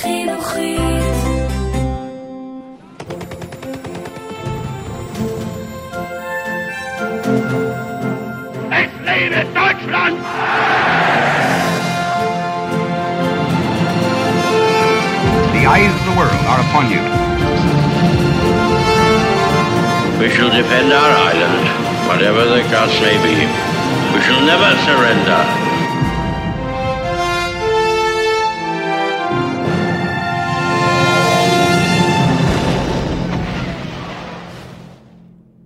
חינוכית. Es lebe Deutschland! The eyes of the world are upon you. We shall defend our island, whatever the cost may be. We shall never surrender.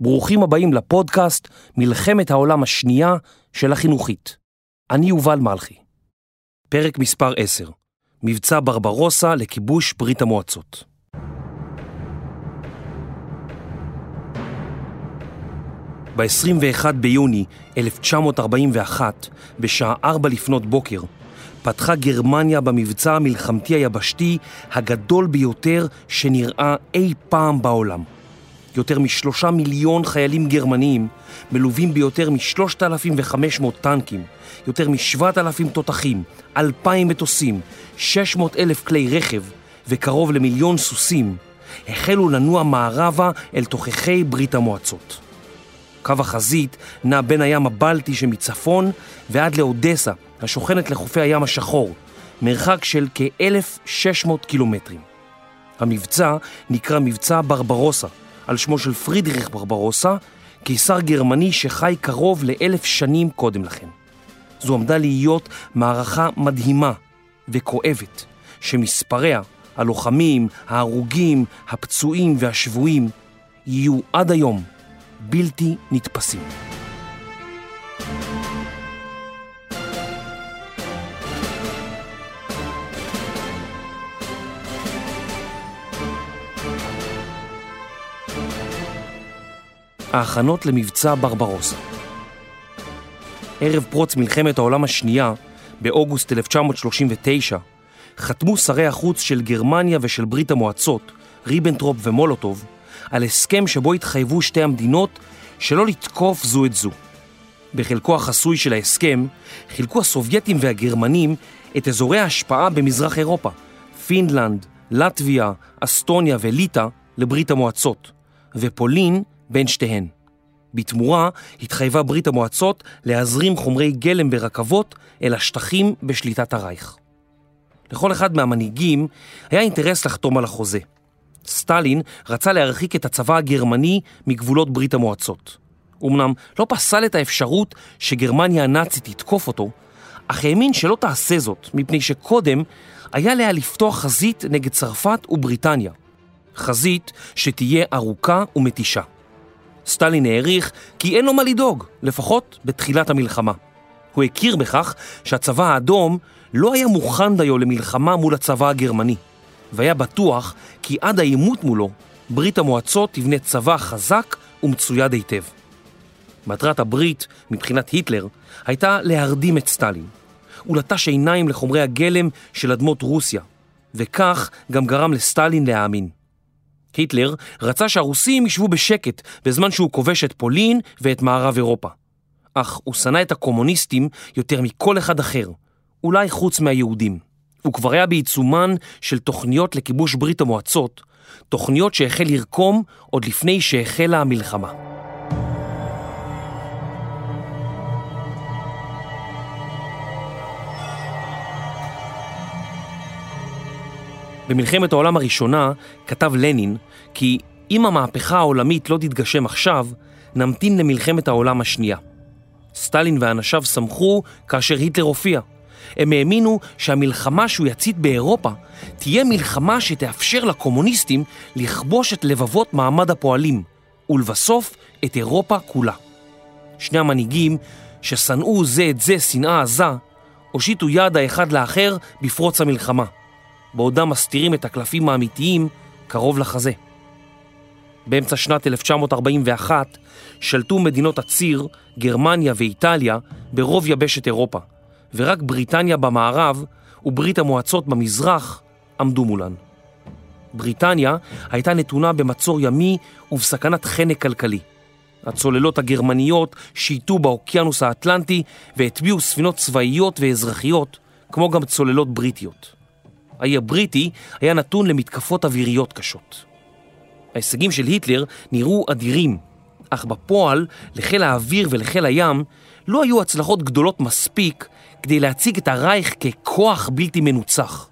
ברוכים הבאים לפודקאסט מלחמת העולם השנייה של החינוכית. אני יובל מלכי. פרק מספר 10 מבצע ברברוסה לכיבוש ברית המועצות. ב-21 ביוני 1941, בשעה 4 לפנות בוקר, פתחה גרמניה במבצע המלחמתי היבשתי הגדול ביותר שנראה אי פעם בעולם. יותר משלושה מיליון חיילים גרמניים, מלווים ביותר מ-3,500 טנקים, יותר מ-7,000 תותחים, 2,000 מטוסים, 600 אלף כלי רכב וקרוב למיליון סוסים, החלו לנוע מערבה אל תוככי ברית המועצות. קו החזית נע בין הים הבלטי שמצפון ועד לאודסה, השוכנת לחופי הים השחור, מרחק של כ-1,600 קילומטרים. המבצע נקרא מבצע ברברוסה, על שמו של פרידריך ברברוסה, קיסר גרמני שחי קרוב לאלף שנים קודם לכן. זו עמדה להיות מערכה מדהימה וכואבת, שמספריה, הלוחמים, ההרוגים, הפצועים והשבויים, יהיו עד היום בלתי נתפסים. ההכנות למבצע ברברוסה. ערב פרוץ מלחמת העולם השנייה, באוגוסט 1939, חתמו שרי החוץ של גרמניה ושל ברית המועצות, ריבנטרופ ומולוטוב, על הסכם שבו התחייבו שתי המדינות שלא לתקוף זו את זו. בחלקו החסוי של ההסכם, חילקו הסובייטים והגרמנים את אזורי ההשפעה במזרח אירופה, פינלנד, לטביה, אסטוניה וליטא לברית המועצות, ופולין בין שתיהן. בתמורה התחייבה ברית המועצות להזרים חומרי גלם ברכבות אל השטחים בשליטת הרייך. לכל אחד מהמנהיגים היה אינטרס לחתום על החוזה. סטלין רצה להרחיק את הצבא הגרמני מגבולות ברית המועצות. אמנם לא פסל את האפשרות שגרמניה הנאצית תתקוף אותו, אך האמין שלא תעשה זאת, מפני שקודם היה עליה לפתוח חזית נגד צרפת ובריטניה. חזית שתהיה ארוכה ומתישה. סטלין העריך כי אין לו מה לדאוג, לפחות בתחילת המלחמה. הוא הכיר בכך שהצבא האדום לא היה מוכן דיו למלחמה מול הצבא הגרמני, והיה בטוח כי עד העימות מולו, ברית המועצות תבנה צבא חזק ומצויד היטב. מטרת הברית, מבחינת היטלר, הייתה להרדים את סטלין. הוא לטש עיניים לחומרי הגלם של אדמות רוסיה, וכך גם גרם לסטלין להאמין. היטלר רצה שהרוסים ישבו בשקט בזמן שהוא כובש את פולין ואת מערב אירופה. אך הוא שנא את הקומוניסטים יותר מכל אחד אחר, אולי חוץ מהיהודים. הוא כבר היה בעיצומן של תוכניות לכיבוש ברית המועצות, תוכניות שהחל לרקום עוד לפני שהחלה המלחמה. במלחמת העולם הראשונה כתב לנין כי אם המהפכה העולמית לא תתגשם עכשיו, נמתין למלחמת העולם השנייה. סטלין ואנשיו שמחו כאשר היטלר הופיע. הם האמינו שהמלחמה שהוא יצית באירופה תהיה מלחמה שתאפשר לקומוניסטים לכבוש את לבבות מעמד הפועלים, ולבסוף את אירופה כולה. שני המנהיגים, ששנאו זה את זה שנאה עזה, הושיטו יד האחד לאחר בפרוץ המלחמה. בעודם מסתירים את הקלפים האמיתיים קרוב לחזה. באמצע שנת 1941 שלטו מדינות הציר, גרמניה ואיטליה, ברוב יבשת אירופה, ורק בריטניה במערב וברית המועצות במזרח עמדו מולן. בריטניה הייתה נתונה במצור ימי ובסכנת חנק כלכלי. הצוללות הגרמניות שייטו באוקיינוס האטלנטי והטביעו ספינות צבאיות ואזרחיות, כמו גם צוללות בריטיות. האי הבריטי היה נתון למתקפות אוויריות קשות. ההישגים של היטלר נראו אדירים, אך בפועל לחיל האוויר ולחיל הים לא היו הצלחות גדולות מספיק כדי להציג את הרייך ככוח בלתי מנוצח.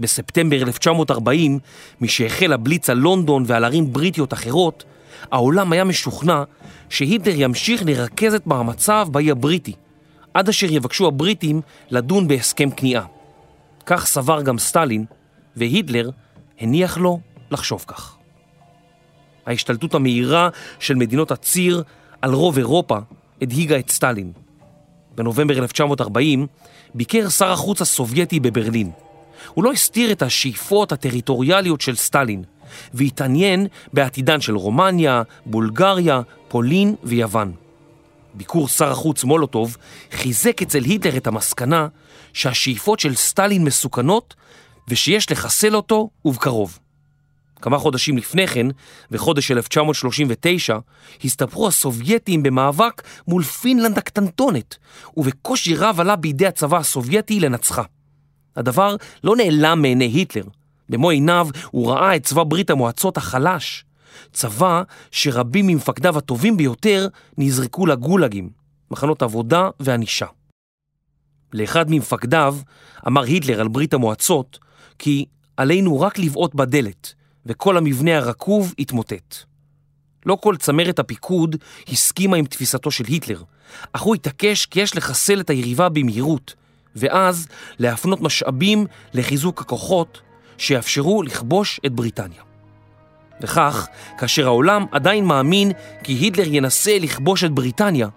בספטמבר 1940, משהחל הבליץ על לונדון ועל ערים בריטיות אחרות, העולם היה משוכנע שהיטלר ימשיך לרכז את מאמציו באי הבריטי, עד אשר יבקשו הבריטים לדון בהסכם כניעה. כך סבר גם סטלין, והיטלר הניח לו לחשוב כך. ההשתלטות המהירה של מדינות הציר על רוב אירופה הדהיגה את סטלין. בנובמבר 1940 ביקר שר החוץ הסובייטי בברלין. הוא לא הסתיר את השאיפות הטריטוריאליות של סטלין, והתעניין בעתידן של רומניה, בולגריה, פולין ויוון. ביקור שר החוץ מולוטוב חיזק אצל היטלר את המסקנה שהשאיפות של סטלין מסוכנות ושיש לחסל אותו ובקרוב. כמה חודשים לפני כן, בחודש 1939, הסתבכו הסובייטים במאבק מול פינלנד הקטנטונת, ובקושי רב עלה בידי הצבא הסובייטי לנצחה. הדבר לא נעלם מעיני היטלר. במו עיניו הוא ראה את צבא ברית המועצות החלש, צבא שרבים ממפקדיו הטובים ביותר נזרקו לגולגים, מחנות עבודה וענישה. לאחד ממפקדיו אמר היטלר על ברית המועצות כי עלינו רק לבעוט בדלת וכל המבנה הרקוב התמוטט. לא כל צמרת הפיקוד הסכימה עם תפיסתו של היטלר, אך הוא התעקש כי יש לחסל את היריבה במהירות, ואז להפנות משאבים לחיזוק הכוחות שיאפשרו לכבוש את בריטניה. וכך, כאשר העולם עדיין מאמין כי היטלר ינסה לכבוש את בריטניה,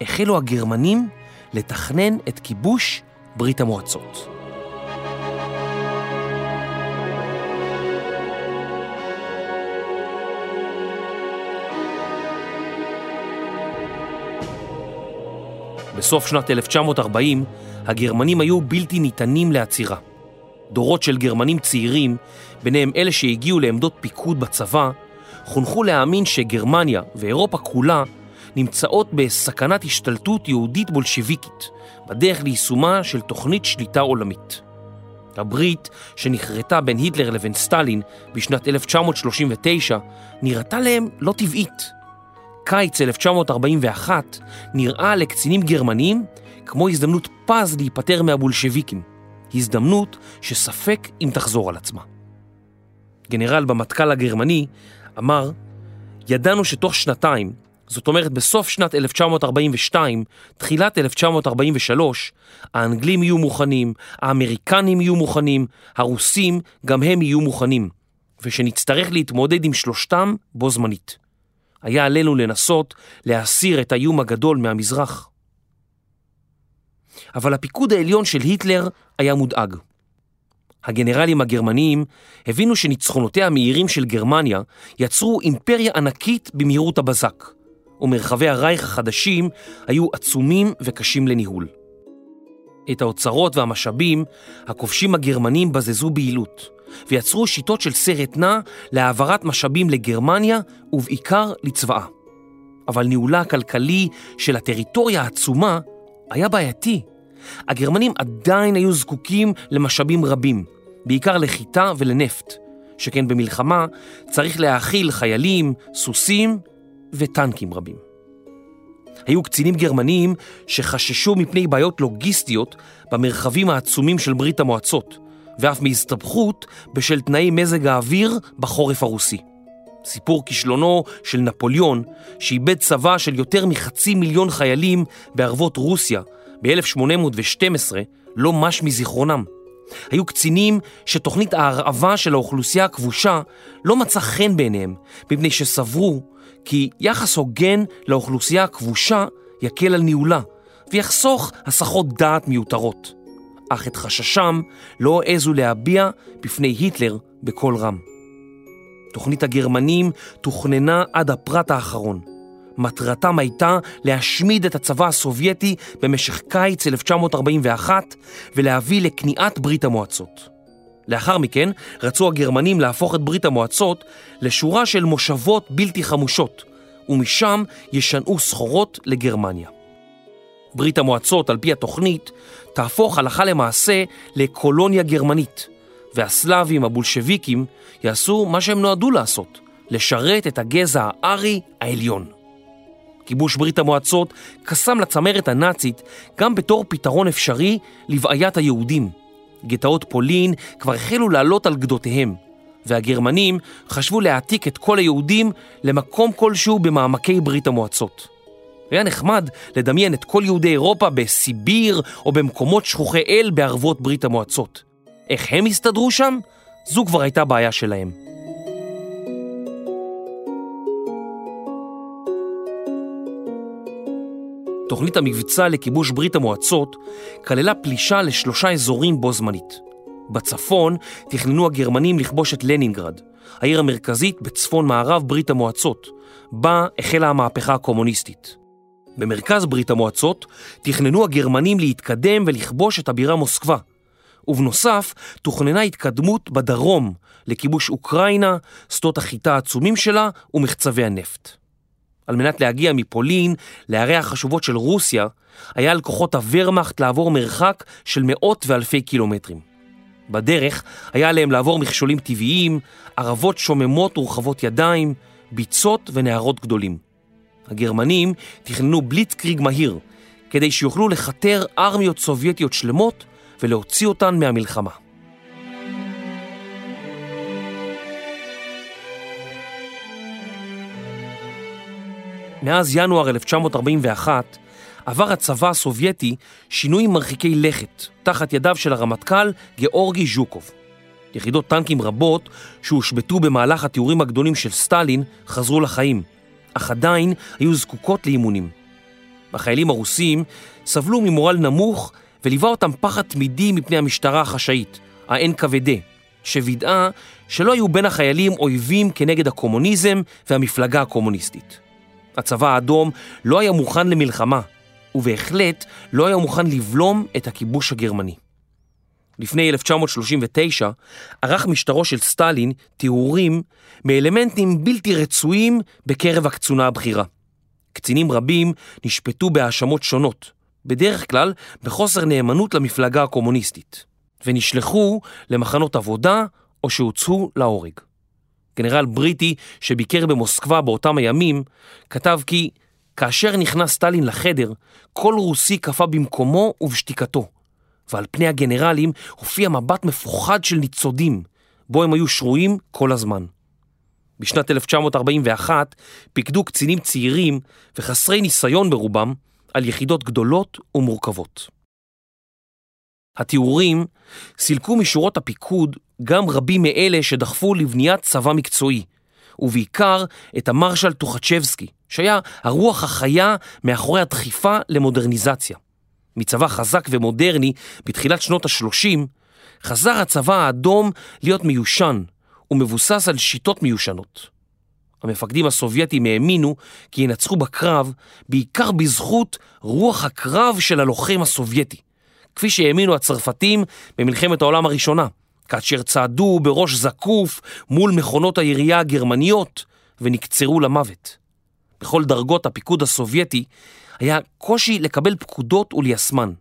החלו הגרמנים לתכנן את כיבוש ברית המועצות. בסוף שנת 1940 הגרמנים היו בלתי ניתנים לעצירה. דורות של גרמנים צעירים, ביניהם אלה שהגיעו לעמדות פיקוד בצבא, חונכו להאמין שגרמניה ואירופה כולה נמצאות בסכנת השתלטות יהודית בולשביקית, בדרך ליישומה של תוכנית שליטה עולמית. הברית שנחרטה בין היטלר לבין סטלין בשנת 1939 נראתה להם לא טבעית. קיץ 1941 נראה לקצינים גרמנים כמו הזדמנות פז להיפטר מהבולשביקים. הזדמנות שספק אם תחזור על עצמה. גנרל במטכ"ל הגרמני אמר, ידענו שתוך שנתיים, זאת אומרת בסוף שנת 1942, תחילת 1943, האנגלים יהיו מוכנים, האמריקנים יהיו מוכנים, הרוסים גם הם יהיו מוכנים, ושנצטרך להתמודד עם שלושתם בו זמנית. היה עלינו לנסות להסיר את האיום הגדול מהמזרח. אבל הפיקוד העליון של היטלר היה מודאג. הגנרלים הגרמניים הבינו שניצחונותיה המהירים של גרמניה יצרו אימפריה ענקית במהירות הבזק, ומרחבי הרייך החדשים היו עצומים וקשים לניהול. את האוצרות והמשאבים הכובשים הגרמנים בזזו ביעילות, ויצרו שיטות של סרט נע להעברת משאבים לגרמניה ובעיקר לצבאה. אבל ניהולה הכלכלי של הטריטוריה העצומה היה בעייתי. הגרמנים עדיין היו זקוקים למשאבים רבים, בעיקר לחיטה ולנפט, שכן במלחמה צריך להאכיל חיילים, סוסים וטנקים רבים. היו קצינים גרמניים שחששו מפני בעיות לוגיסטיות במרחבים העצומים של ברית המועצות, ואף מהסתבכות בשל תנאי מזג האוויר בחורף הרוסי. סיפור כישלונו של נפוליאון, שאיבד צבא של יותר מחצי מיליון חיילים בערבות רוסיה ב-1812, לא מש מזיכרונם. היו קצינים שתוכנית ההרעבה של האוכלוסייה הכבושה לא מצא חן בעיניהם, מפני שסברו כי יחס הוגן לאוכלוסייה הכבושה יקל על ניהולה, ויחסוך הסחות דעת מיותרות. אך את חששם לא העזו להביע בפני היטלר בקול רם. תוכנית הגרמנים תוכננה עד הפרט האחרון. מטרתם הייתה להשמיד את הצבא הסובייטי במשך קיץ 1941 ולהביא לכניעת ברית המועצות. לאחר מכן רצו הגרמנים להפוך את ברית המועצות לשורה של מושבות בלתי חמושות, ומשם ישנעו סחורות לגרמניה. ברית המועצות, על פי התוכנית, תהפוך הלכה למעשה לקולוניה גרמנית, והסלאבים הבולשביקים יעשו מה שהם נועדו לעשות, לשרת את הגזע הארי העליון. כיבוש ברית המועצות קסם לצמרת הנאצית גם בתור פתרון אפשרי לבעיית היהודים. גטאות פולין כבר החלו לעלות על גדותיהם, והגרמנים חשבו להעתיק את כל היהודים למקום כלשהו במעמקי ברית המועצות. היה נחמד לדמיין את כל יהודי אירופה בסיביר או במקומות שכוחי אל בערבות ברית המועצות. איך הם הסתדרו שם? זו כבר הייתה בעיה שלהם. תוכנית המבצע לכיבוש ברית המועצות כללה פלישה לשלושה אזורים בו זמנית. בצפון תכננו הגרמנים לכבוש את לנינגרד, העיר המרכזית בצפון מערב ברית המועצות, בה החלה המהפכה הקומוניסטית. במרכז ברית המועצות תכננו הגרמנים להתקדם ולכבוש את הבירה מוסקבה, ובנוסף תוכננה התקדמות בדרום לכיבוש אוקראינה, שדות החיטה העצומים שלה ומחצבי הנפט. על מנת להגיע מפולין לערי החשובות של רוסיה, היה על כוחות הוורמאכט לעבור מרחק של מאות ואלפי קילומטרים. בדרך היה עליהם לעבור מכשולים טבעיים, ערבות שוממות ורחבות ידיים, ביצות ונהרות גדולים. הגרמנים תכננו בליטקריג מהיר, כדי שיוכלו לכתר ארמיות סובייטיות שלמות ולהוציא אותן מהמלחמה. מאז ינואר 1941 עבר הצבא הסובייטי שינויים מרחיקי לכת תחת ידיו של הרמטכ"ל גאורגי ז'וקוב. יחידות טנקים רבות שהושבתו במהלך התיאורים הגדולים של סטלין חזרו לחיים, אך עדיין היו זקוקות לאימונים. החיילים הרוסים סבלו ממורל נמוך וליווה אותם פחד תמידי מפני המשטרה החשאית, ה-NKVD, שווידאה שלא היו בין החיילים אויבים כנגד הקומוניזם והמפלגה הקומוניסטית. הצבא האדום לא היה מוכן למלחמה, ובהחלט לא היה מוכן לבלום את הכיבוש הגרמני. לפני 1939 ערך משטרו של סטלין תיאורים מאלמנטים בלתי רצויים בקרב הקצונה הבכירה. קצינים רבים נשפטו בהאשמות שונות, בדרך כלל בחוסר נאמנות למפלגה הקומוניסטית, ונשלחו למחנות עבודה או שהוצאו להורג. גנרל בריטי שביקר במוסקבה באותם הימים, כתב כי כאשר נכנס סטלין לחדר, כל רוסי קפא במקומו ובשתיקתו, ועל פני הגנרלים הופיע מבט מפוחד של ניצודים, בו הם היו שרויים כל הזמן. בשנת 1941 פיקדו קצינים צעירים וחסרי ניסיון ברובם על יחידות גדולות ומורכבות. התיאורים סילקו משורות הפיקוד גם רבים מאלה שדחפו לבניית צבא מקצועי, ובעיקר את המרשל טוחצ'בסקי, שהיה הרוח החיה מאחורי הדחיפה למודרניזציה. מצבא חזק ומודרני בתחילת שנות ה-30, חזר הצבא האדום להיות מיושן ומבוסס על שיטות מיושנות. המפקדים הסובייטים האמינו כי ינצחו בקרב בעיקר בזכות רוח הקרב של הלוחם הסובייטי, כפי שהאמינו הצרפתים במלחמת העולם הראשונה, כאשר צעדו בראש זקוף מול מכונות הירייה הגרמניות ונקצרו למוות. בכל דרגות הפיקוד הסובייטי היה קושי לקבל פקודות וליישמן.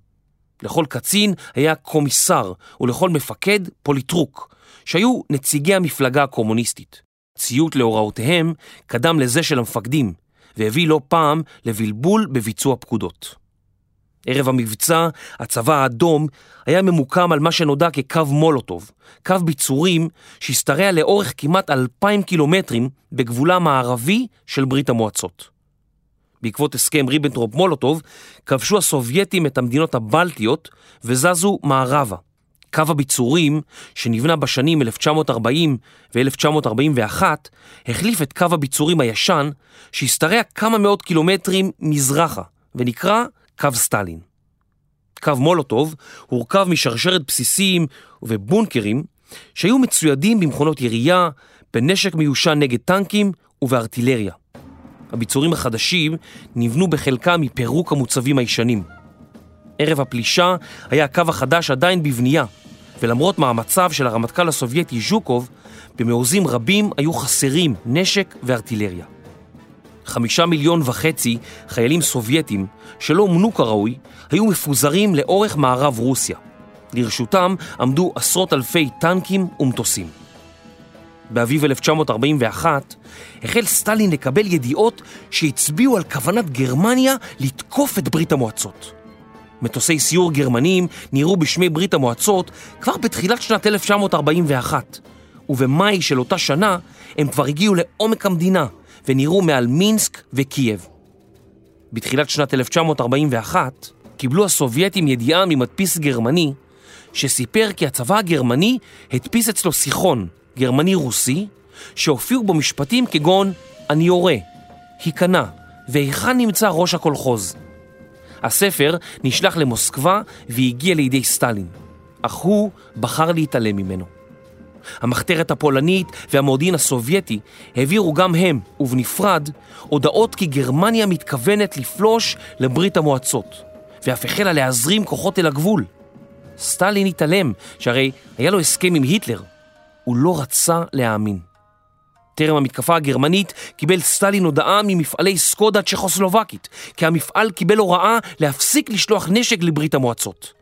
לכל קצין היה קומיסר ולכל מפקד פוליטרוק, שהיו נציגי המפלגה הקומוניסטית. ציות להוראותיהם קדם לזה של המפקדים, והביא לא פעם לבלבול בביצוע פקודות. ערב המבצע, הצבא האדום היה ממוקם על מה שנודע כקו מולוטוב, קו ביצורים שהשתרע לאורך כמעט אלפיים קילומטרים בגבולה המערבי של ברית המועצות. בעקבות הסכם ריבנטרופ מולוטוב, כבשו הסובייטים את המדינות הבלטיות וזזו מערבה. קו הביצורים, שנבנה בשנים 1940 ו-1941, החליף את קו הביצורים הישן, שהשתרע כמה מאות קילומטרים מזרחה, ונקרא קו סטלין. קו מולוטוב הורכב משרשרת בסיסים ובונקרים שהיו מצוידים במכונות ירייה, בנשק מיושן נגד טנקים ובארטילריה. הביצורים החדשים נבנו בחלקם מפירוק המוצבים הישנים. ערב הפלישה היה הקו החדש עדיין בבנייה, ולמרות מאמציו של הרמטכ"ל הסובייטי ז'וקוב, במעוזים רבים היו חסרים נשק וארטילריה. חמישה מיליון וחצי חיילים סובייטים שלא אומנו כראוי היו מפוזרים לאורך מערב רוסיה. לרשותם עמדו עשרות אלפי טנקים ומטוסים. באביב 1941 החל סטלין לקבל ידיעות שהצביעו על כוונת גרמניה לתקוף את ברית המועצות. מטוסי סיור גרמניים נראו בשמי ברית המועצות כבר בתחילת שנת 1941, ובמאי של אותה שנה הם כבר הגיעו לעומק המדינה ונראו מעל מינסק וקייב. בתחילת שנת 1941 קיבלו הסובייטים ידיעה ממדפיס גרמני שסיפר כי הצבא הגרמני הדפיס אצלו שיחון גרמני-רוסי שהופיעו בו משפטים כגון אני יורה, היכנע והיכן נמצא ראש הקולחוז. הספר נשלח למוסקבה והגיע לידי סטלין, אך הוא בחר להתעלם ממנו. המחתרת הפולנית והמודיעין הסובייטי העבירו גם הם, ובנפרד, הודעות כי גרמניה מתכוונת לפלוש לברית המועצות, ואף החלה להזרים כוחות אל הגבול. סטלין התעלם, שהרי היה לו הסכם עם היטלר. הוא לא רצה להאמין. טרם המתקפה הגרמנית קיבל סטלין הודעה ממפעלי סקודה צ'כוסלובקית, כי המפעל קיבל הוראה להפסיק לשלוח נשק לברית המועצות.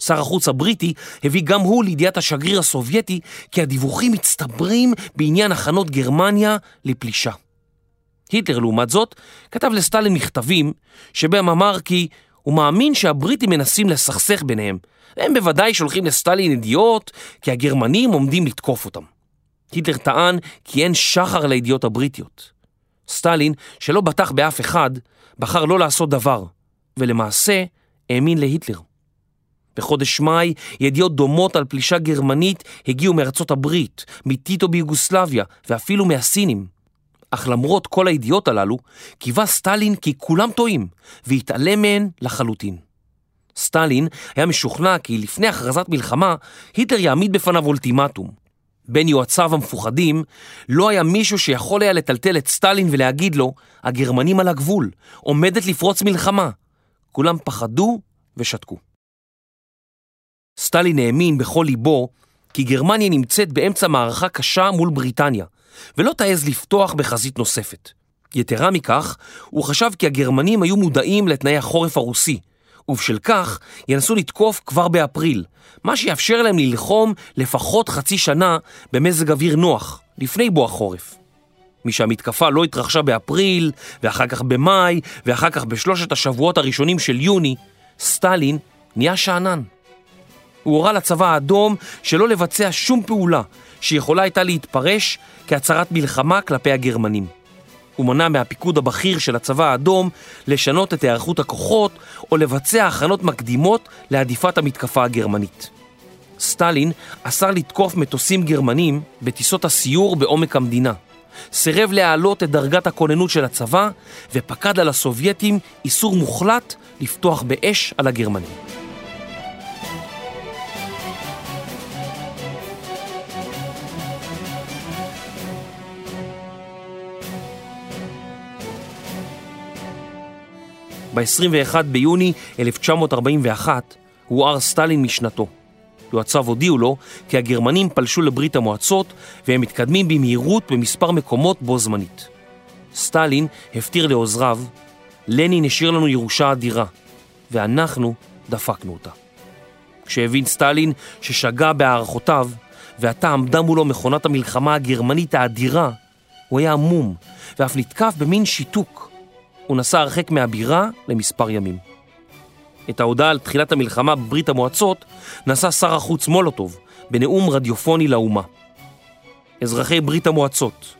שר החוץ הבריטי הביא גם הוא לידיעת השגריר הסובייטי כי הדיווחים מצטברים בעניין הכנות גרמניה לפלישה. היטלר, לעומת זאת, כתב לסטלין מכתבים שבהם אמר כי הוא מאמין שהבריטים מנסים לסכסך ביניהם. הם בוודאי שולחים לסטלין ידיעות כי הגרמנים עומדים לתקוף אותם. היטלר טען כי אין שחר לידיעות הבריטיות. סטלין, שלא בטח באף אחד, בחר לא לעשות דבר, ולמעשה האמין להיטלר. בחודש מאי ידיעות דומות על פלישה גרמנית הגיעו מארצות הברית, מטיטו ביוגוסלביה ואפילו מהסינים. אך למרות כל הידיעות הללו, קיווה סטלין כי כולם טועים, והתעלם מהן לחלוטין. סטלין היה משוכנע כי לפני הכרזת מלחמה, היטלר יעמיד בפניו אולטימטום. בין יועציו המפוחדים, לא היה מישהו שיכול היה לטלטל את סטלין ולהגיד לו, הגרמנים על הגבול, עומדת לפרוץ מלחמה. כולם פחדו ושתקו. סטלין האמין בכל ליבו כי גרמניה נמצאת באמצע מערכה קשה מול בריטניה, ולא תעז לפתוח בחזית נוספת. יתרה מכך, הוא חשב כי הגרמנים היו מודעים לתנאי החורף הרוסי, ובשל כך ינסו לתקוף כבר באפריל, מה שיאפשר להם ללחום לפחות חצי שנה במזג אוויר נוח, לפני בוא החורף. משהמתקפה לא התרחשה באפריל, ואחר כך במאי, ואחר כך בשלושת השבועות הראשונים של יוני, סטלין נהיה שאנן. הוא הורה לצבא האדום שלא לבצע שום פעולה שיכולה הייתה להתפרש כהצהרת מלחמה כלפי הגרמנים. הוא מנע מהפיקוד הבכיר של הצבא האדום לשנות את היערכות הכוחות או לבצע הכנות מקדימות להדיפת המתקפה הגרמנית. סטלין אסר לתקוף מטוסים גרמנים בטיסות הסיור בעומק המדינה. סירב להעלות את דרגת הכוננות של הצבא ופקד על הסובייטים איסור מוחלט לפתוח באש על הגרמנים. ב-21 ביוני 1941 הואר סטלין משנתו. יועציו הודיעו לו כי הגרמנים פלשו לברית המועצות והם מתקדמים במהירות במספר מקומות בו זמנית. סטלין הפטיר לעוזריו, לנין השאיר לנו ירושה אדירה, ואנחנו דפקנו אותה. כשהבין סטלין ששגה בהערכותיו, ועתה עמדה מולו מכונת המלחמה הגרמנית האדירה, הוא היה עמום, ואף נתקף במין שיתוק. הוא נסע הרחק מהבירה למספר ימים. את ההודעה על תחילת המלחמה בברית המועצות נשא שר החוץ מולוטוב בנאום רדיופוני לאומה. אזרחי ברית המועצות,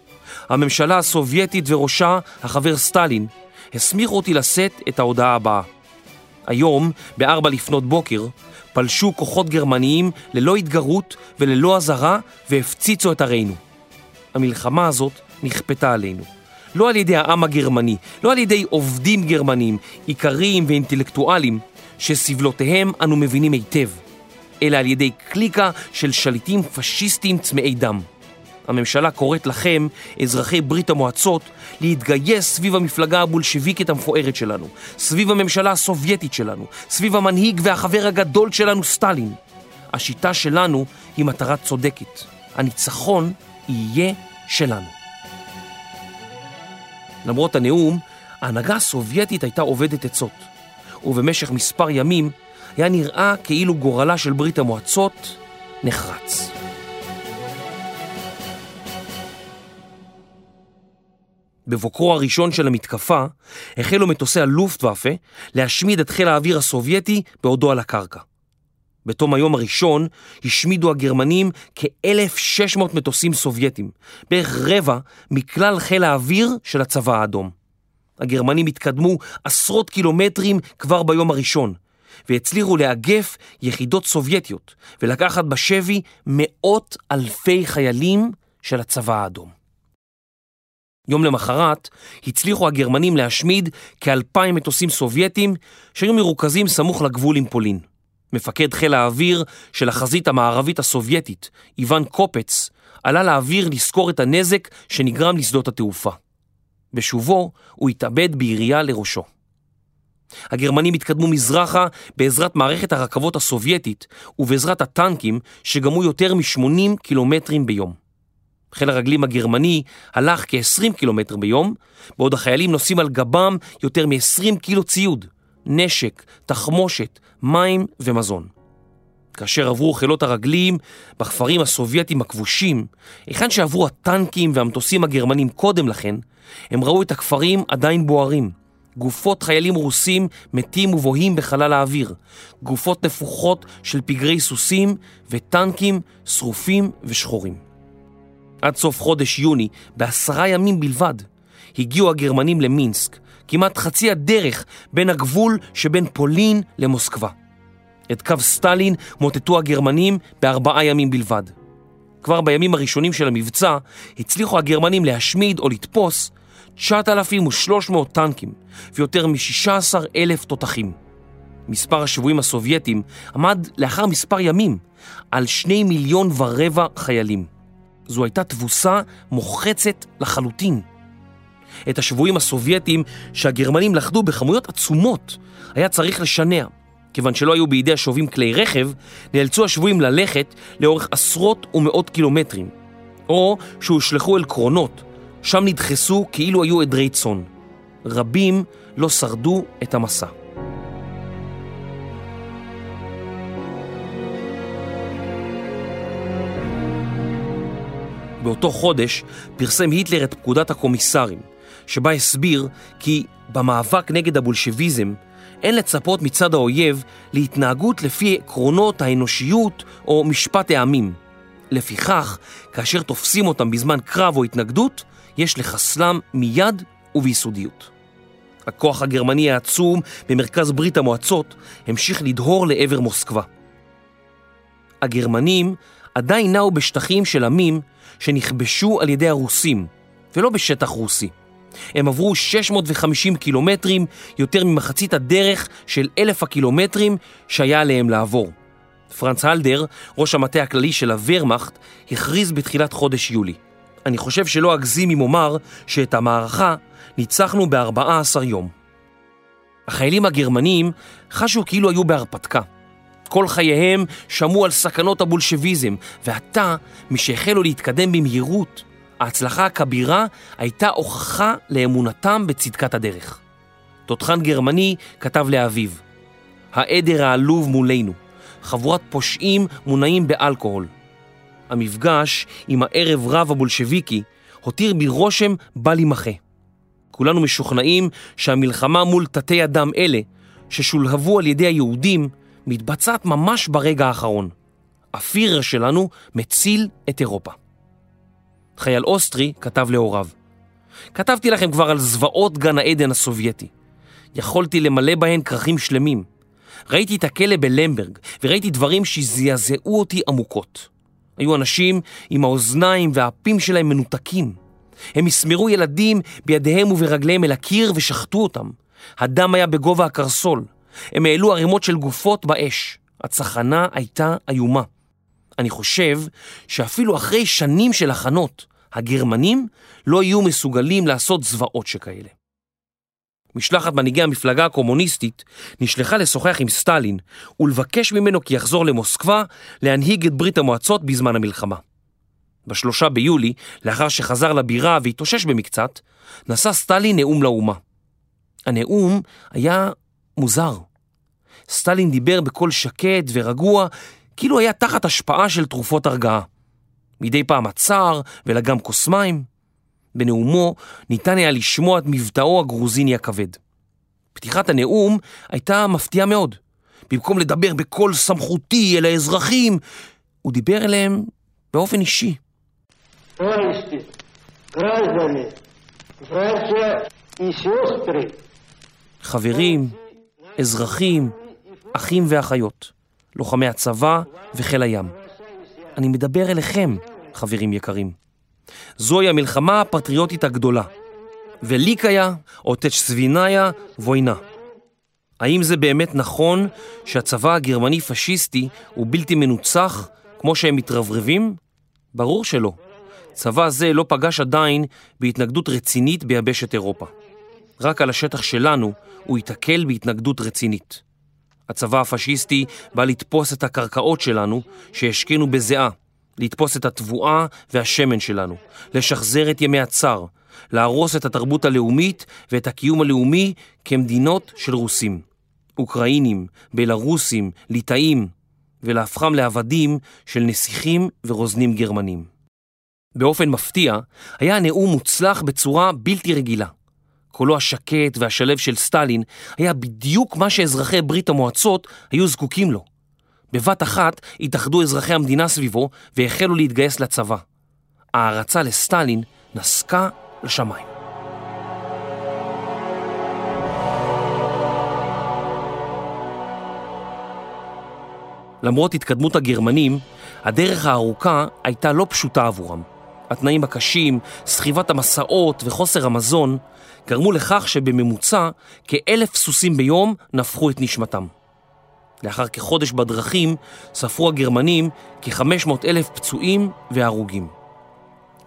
הממשלה הסובייטית וראשה, החבר סטלין, הסמיכו אותי לשאת את ההודעה הבאה. היום, בארבע לפנות בוקר, פלשו כוחות גרמניים ללא התגרות וללא אזהרה והפציצו את ערינו. המלחמה הזאת נכפתה עלינו. לא על ידי העם הגרמני, לא על ידי עובדים גרמנים, עיקריים ואינטלקטואלים, שסבלותיהם אנו מבינים היטב, אלא על ידי קליקה של שליטים פשיסטים צמאי דם. הממשלה קוראת לכם, אזרחי ברית המועצות, להתגייס סביב המפלגה הבולשביקית המפוארת שלנו, סביב הממשלה הסובייטית שלנו, סביב המנהיג והחבר הגדול שלנו, סטלין. השיטה שלנו היא מטרה צודקת. הניצחון יהיה שלנו. למרות הנאום, ההנהגה הסובייטית הייתה עובדת עצות, ובמשך מספר ימים היה נראה כאילו גורלה של ברית המועצות נחרץ. בבוקרו הראשון של המתקפה החלו מטוסי הלופטוואפה להשמיד את חיל האוויר הסובייטי בעודו על הקרקע. בתום היום הראשון השמידו הגרמנים כ-1,600 מטוסים סובייטים, בערך רבע מכלל חיל האוויר של הצבא האדום. הגרמנים התקדמו עשרות קילומטרים כבר ביום הראשון, והצליחו לאגף יחידות סובייטיות ולקחת בשבי מאות אלפי חיילים של הצבא האדום. יום למחרת הצליחו הגרמנים להשמיד כאלפיים מטוסים סובייטים שהיו מרוכזים סמוך לגבול עם פולין. מפקד חיל האוויר של החזית המערבית הסובייטית, איוון קופץ, עלה לאוויר לזכור את הנזק שנגרם לשדות התעופה. בשובו הוא התאבד בירייה לראשו. הגרמנים התקדמו מזרחה בעזרת מערכת הרכבות הסובייטית ובעזרת הטנקים שגמו יותר מ-80 קילומטרים ביום. חיל הרגלים הגרמני הלך כ-20 קילומטר ביום, בעוד החיילים נוסעים על גבם יותר מ-20 קילו ציוד, נשק, תחמושת, מים ומזון. כאשר עברו חילות הרגלים בכפרים הסובייטים הכבושים, היכן שעברו הטנקים והמטוסים הגרמנים קודם לכן, הם ראו את הכפרים עדיין בוערים. גופות חיילים רוסים מתים ובוהים בחלל האוויר, גופות נפוחות של פגרי סוסים וטנקים שרופים ושחורים. עד סוף חודש יוני, בעשרה ימים בלבד, הגיעו הגרמנים למינסק, כמעט חצי הדרך בין הגבול שבין פולין למוסקבה. את קו סטלין מוטטו הגרמנים בארבעה ימים בלבד. כבר בימים הראשונים של המבצע הצליחו הגרמנים להשמיד או לתפוס 9,300 טנקים ויותר מ-16,000 תותחים. מספר השבויים הסובייטים עמד לאחר מספר ימים על 2 מיליון ורבע חיילים. זו הייתה תבוסה מוחצת לחלוטין. את השבויים הסובייטים שהגרמנים לכדו בכמויות עצומות היה צריך לשנע. כיוון שלא היו בידי השובים כלי רכב, נאלצו השבויים ללכת לאורך עשרות ומאות קילומטרים. או שהושלכו אל קרונות, שם נדחסו כאילו היו עדרי צאן. רבים לא שרדו את המסע. באותו חודש פרסם היטלר את פקודת הקומיסרים, שבה הסביר כי במאבק נגד הבולשביזם אין לצפות מצד האויב להתנהגות לפי עקרונות האנושיות או משפט העמים. לפיכך, כאשר תופסים אותם בזמן קרב או התנגדות, יש לחסלם מיד וביסודיות. הכוח הגרמני העצום במרכז ברית המועצות המשיך לדהור לעבר מוסקבה. הגרמנים עדיין נעו בשטחים של עמים שנכבשו על ידי הרוסים, ולא בשטח רוסי. הם עברו 650 קילומטרים, יותר ממחצית הדרך של אלף הקילומטרים שהיה עליהם לעבור. פרנץ הלדר, ראש המטה הכללי של הוורמאכט, הכריז בתחילת חודש יולי. אני חושב שלא אגזים אם אומר שאת המערכה ניצחנו ב-14 יום. החיילים הגרמנים חשו כאילו היו בהרפתקה. כל חייהם שמעו על סכנות הבולשביזם, ועתה, משהחלו להתקדם במהירות, ההצלחה הכבירה הייתה הוכחה לאמונתם בצדקת הדרך. תותחן גרמני כתב לאביו, העדר העלוב מולנו, חבורת פושעים מונעים באלכוהול. המפגש עם הערב רב הבולשביקי הותיר בי רושם בל יימחה. כולנו משוכנעים שהמלחמה מול תתי אדם אלה, ששולהבו על ידי היהודים, מתבצעת ממש ברגע האחרון. הפירר שלנו מציל את אירופה. חייל אוסטרי כתב להוריו, כתבתי לכם כבר על זוועות גן העדן הסובייטי. יכולתי למלא בהן כרכים שלמים. ראיתי את הכלא בלמברג, וראיתי דברים שזעזעו אותי עמוקות. היו אנשים עם האוזניים והאפים שלהם מנותקים. הם הסמרו ילדים בידיהם וברגליהם אל הקיר ושחטו אותם. הדם היה בגובה הקרסול. הם העלו ערימות של גופות באש. הצחנה הייתה איומה. אני חושב שאפילו אחרי שנים של הכנות, הגרמנים לא יהיו מסוגלים לעשות זוועות שכאלה. משלחת מנהיגי המפלגה הקומוניסטית נשלחה לשוחח עם סטלין ולבקש ממנו כי יחזור למוסקבה להנהיג את ברית המועצות בזמן המלחמה. בשלושה ביולי, לאחר שחזר לבירה והתאושש במקצת, נשא סטלין נאום לאומה. הנאום היה מוזר. סטלין דיבר בקול שקט ורגוע, כאילו היה תחת השפעה של תרופות הרגעה. מדי פעם עצר ולגם כוס מים. בנאומו ניתן היה לשמוע את מבטאו הגרוזיני הכבד. פתיחת הנאום הייתה מפתיעה מאוד. במקום לדבר בקול סמכותי אל האזרחים, הוא דיבר אליהם באופן אישי. חברים, אזרחים, אחים ואחיות, לוחמי הצבא וחיל הים. אני מדבר אליכם, חברים יקרים. זוהי המלחמה הפטריוטית הגדולה. וליקיה או תצ'סביניה ווינה. האם זה באמת נכון שהצבא הגרמני פשיסטי הוא בלתי מנוצח כמו שהם מתרברבים? ברור שלא. צבא זה לא פגש עדיין בהתנגדות רצינית ביבשת אירופה. רק על השטח שלנו הוא ייתקל בהתנגדות רצינית. הצבא הפשיסטי בא לתפוס את הקרקעות שלנו שהשקינו בזיעה, לתפוס את התבואה והשמן שלנו, לשחזר את ימי הצר, להרוס את התרבות הלאומית ואת הקיום הלאומי כמדינות של רוסים. אוקראינים, בלרוסים, ליטאים, ולהפכם לעבדים של נסיכים ורוזנים גרמנים. באופן מפתיע, היה הנאום מוצלח בצורה בלתי רגילה. קולו השקט והשלב של סטלין היה בדיוק מה שאזרחי ברית המועצות היו זקוקים לו. בבת אחת התאחדו אזרחי המדינה סביבו והחלו להתגייס לצבא. ההערצה לסטלין נסקה לשמיים. למרות התקדמות הגרמנים, הדרך הארוכה הייתה לא פשוטה עבורם. התנאים הקשים, סחיבת המסעות וחוסר המזון גרמו לכך שבממוצע כאלף סוסים ביום נפחו את נשמתם. לאחר כחודש בדרכים ספרו הגרמנים כ-500 אלף פצועים והרוגים.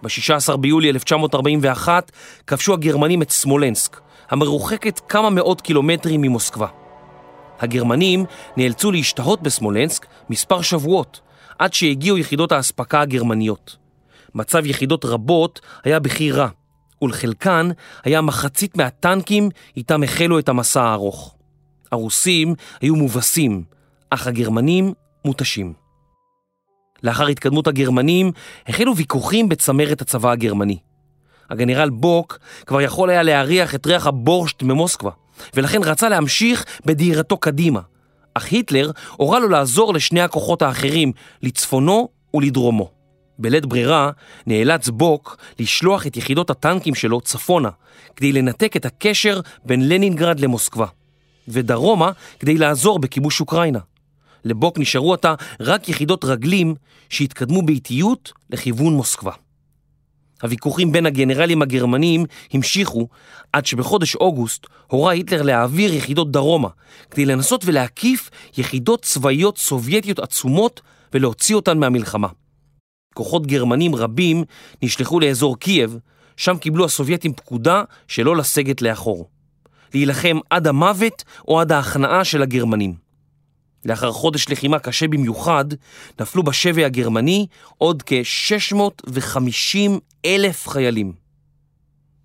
ב-16 ביולי 1941 כבשו הגרמנים את סמולנסק, המרוחקת כמה מאות קילומטרים ממוסקבה. הגרמנים נאלצו להשתהות בסמולנסק מספר שבועות, עד שהגיעו יחידות האספקה הגרמניות. מצב יחידות רבות היה בכי רע, ולחלקן היה מחצית מהטנקים איתם החלו את המסע הארוך. הרוסים היו מובסים, אך הגרמנים מותשים. לאחר התקדמות הגרמנים החלו ויכוחים בצמרת הצבא הגרמני. הגנרל בוק כבר יכול היה להריח את ריח הבורשט ממוסקבה, ולכן רצה להמשיך בדהירתו קדימה, אך היטלר הורה לו לעזור לשני הכוחות האחרים, לצפונו ולדרומו. בלית ברירה נאלץ בוק לשלוח את יחידות הטנקים שלו צפונה, כדי לנתק את הקשר בין לנינגרד למוסקבה, ודרומה כדי לעזור בכיבוש אוקראינה. לבוק נשארו עתה רק יחידות רגלים שהתקדמו באיטיות לכיוון מוסקבה. הוויכוחים בין הגנרלים הגרמנים המשיכו עד שבחודש אוגוסט הורה היטלר להעביר יחידות דרומה כדי לנסות ולהקיף יחידות צבאיות סובייטיות עצומות ולהוציא אותן מהמלחמה. כוחות גרמנים רבים נשלחו לאזור קייב, שם קיבלו הסובייטים פקודה שלא לסגת לאחור. להילחם עד המוות או עד ההכנעה של הגרמנים. לאחר חודש לחימה קשה במיוחד, נפלו בשבי הגרמני עוד כ-650 אלף חיילים.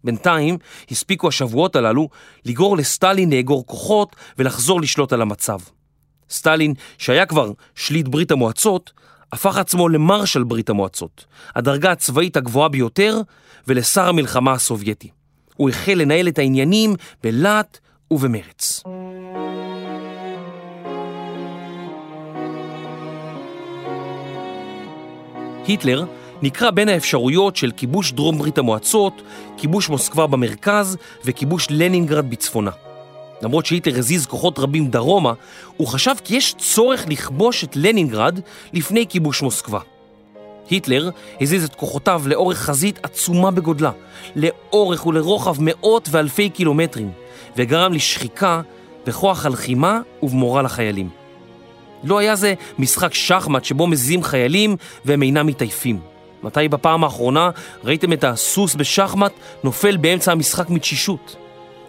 בינתיים הספיקו השבועות הללו לגרור לסטלין לאגור כוחות ולחזור לשלוט על המצב. סטלין, שהיה כבר שליט ברית המועצות, הפך עצמו למרשל ברית המועצות, הדרגה הצבאית הגבוהה ביותר, ולשר המלחמה הסובייטי. הוא החל לנהל את העניינים בלהט ובמרץ. היטלר נקרא בין האפשרויות של כיבוש דרום ברית המועצות, כיבוש מוסקבה במרכז וכיבוש לנינגרד בצפונה. למרות שהיטלר הזיז כוחות רבים דרומה, הוא חשב כי יש צורך לכבוש את לנינגרד לפני כיבוש מוסקבה. היטלר הזיז את כוחותיו לאורך חזית עצומה בגודלה, לאורך ולרוחב מאות ואלפי קילומטרים, וגרם לשחיקה בכוח הלחימה ובמורל החיילים. לא היה זה משחק שחמט שבו מזיזים חיילים והם אינם מתעייפים. מתי בפעם האחרונה ראיתם את הסוס בשחמט נופל באמצע המשחק מתשישות?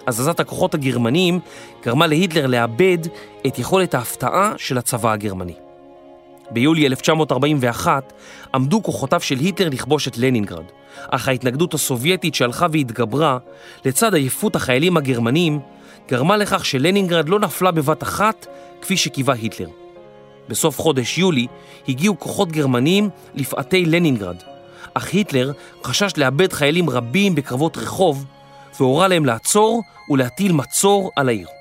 הזזת הכוחות הגרמניים גרמה להיטלר לאבד את יכולת ההפתעה של הצבא הגרמני. ביולי 1941 עמדו כוחותיו של היטלר לכבוש את לנינגרד, אך ההתנגדות הסובייטית שהלכה והתגברה, לצד עייפות החיילים הגרמנים, גרמה לכך שלנינגרד לא נפלה בבת אחת כפי שקיווה היטלר. בסוף חודש יולי הגיעו כוחות גרמניים לפאתי לנינגרד, אך היטלר חשש לאבד חיילים רבים בקרבות רחוב והורה להם לעצור ולהטיל מצור על העיר.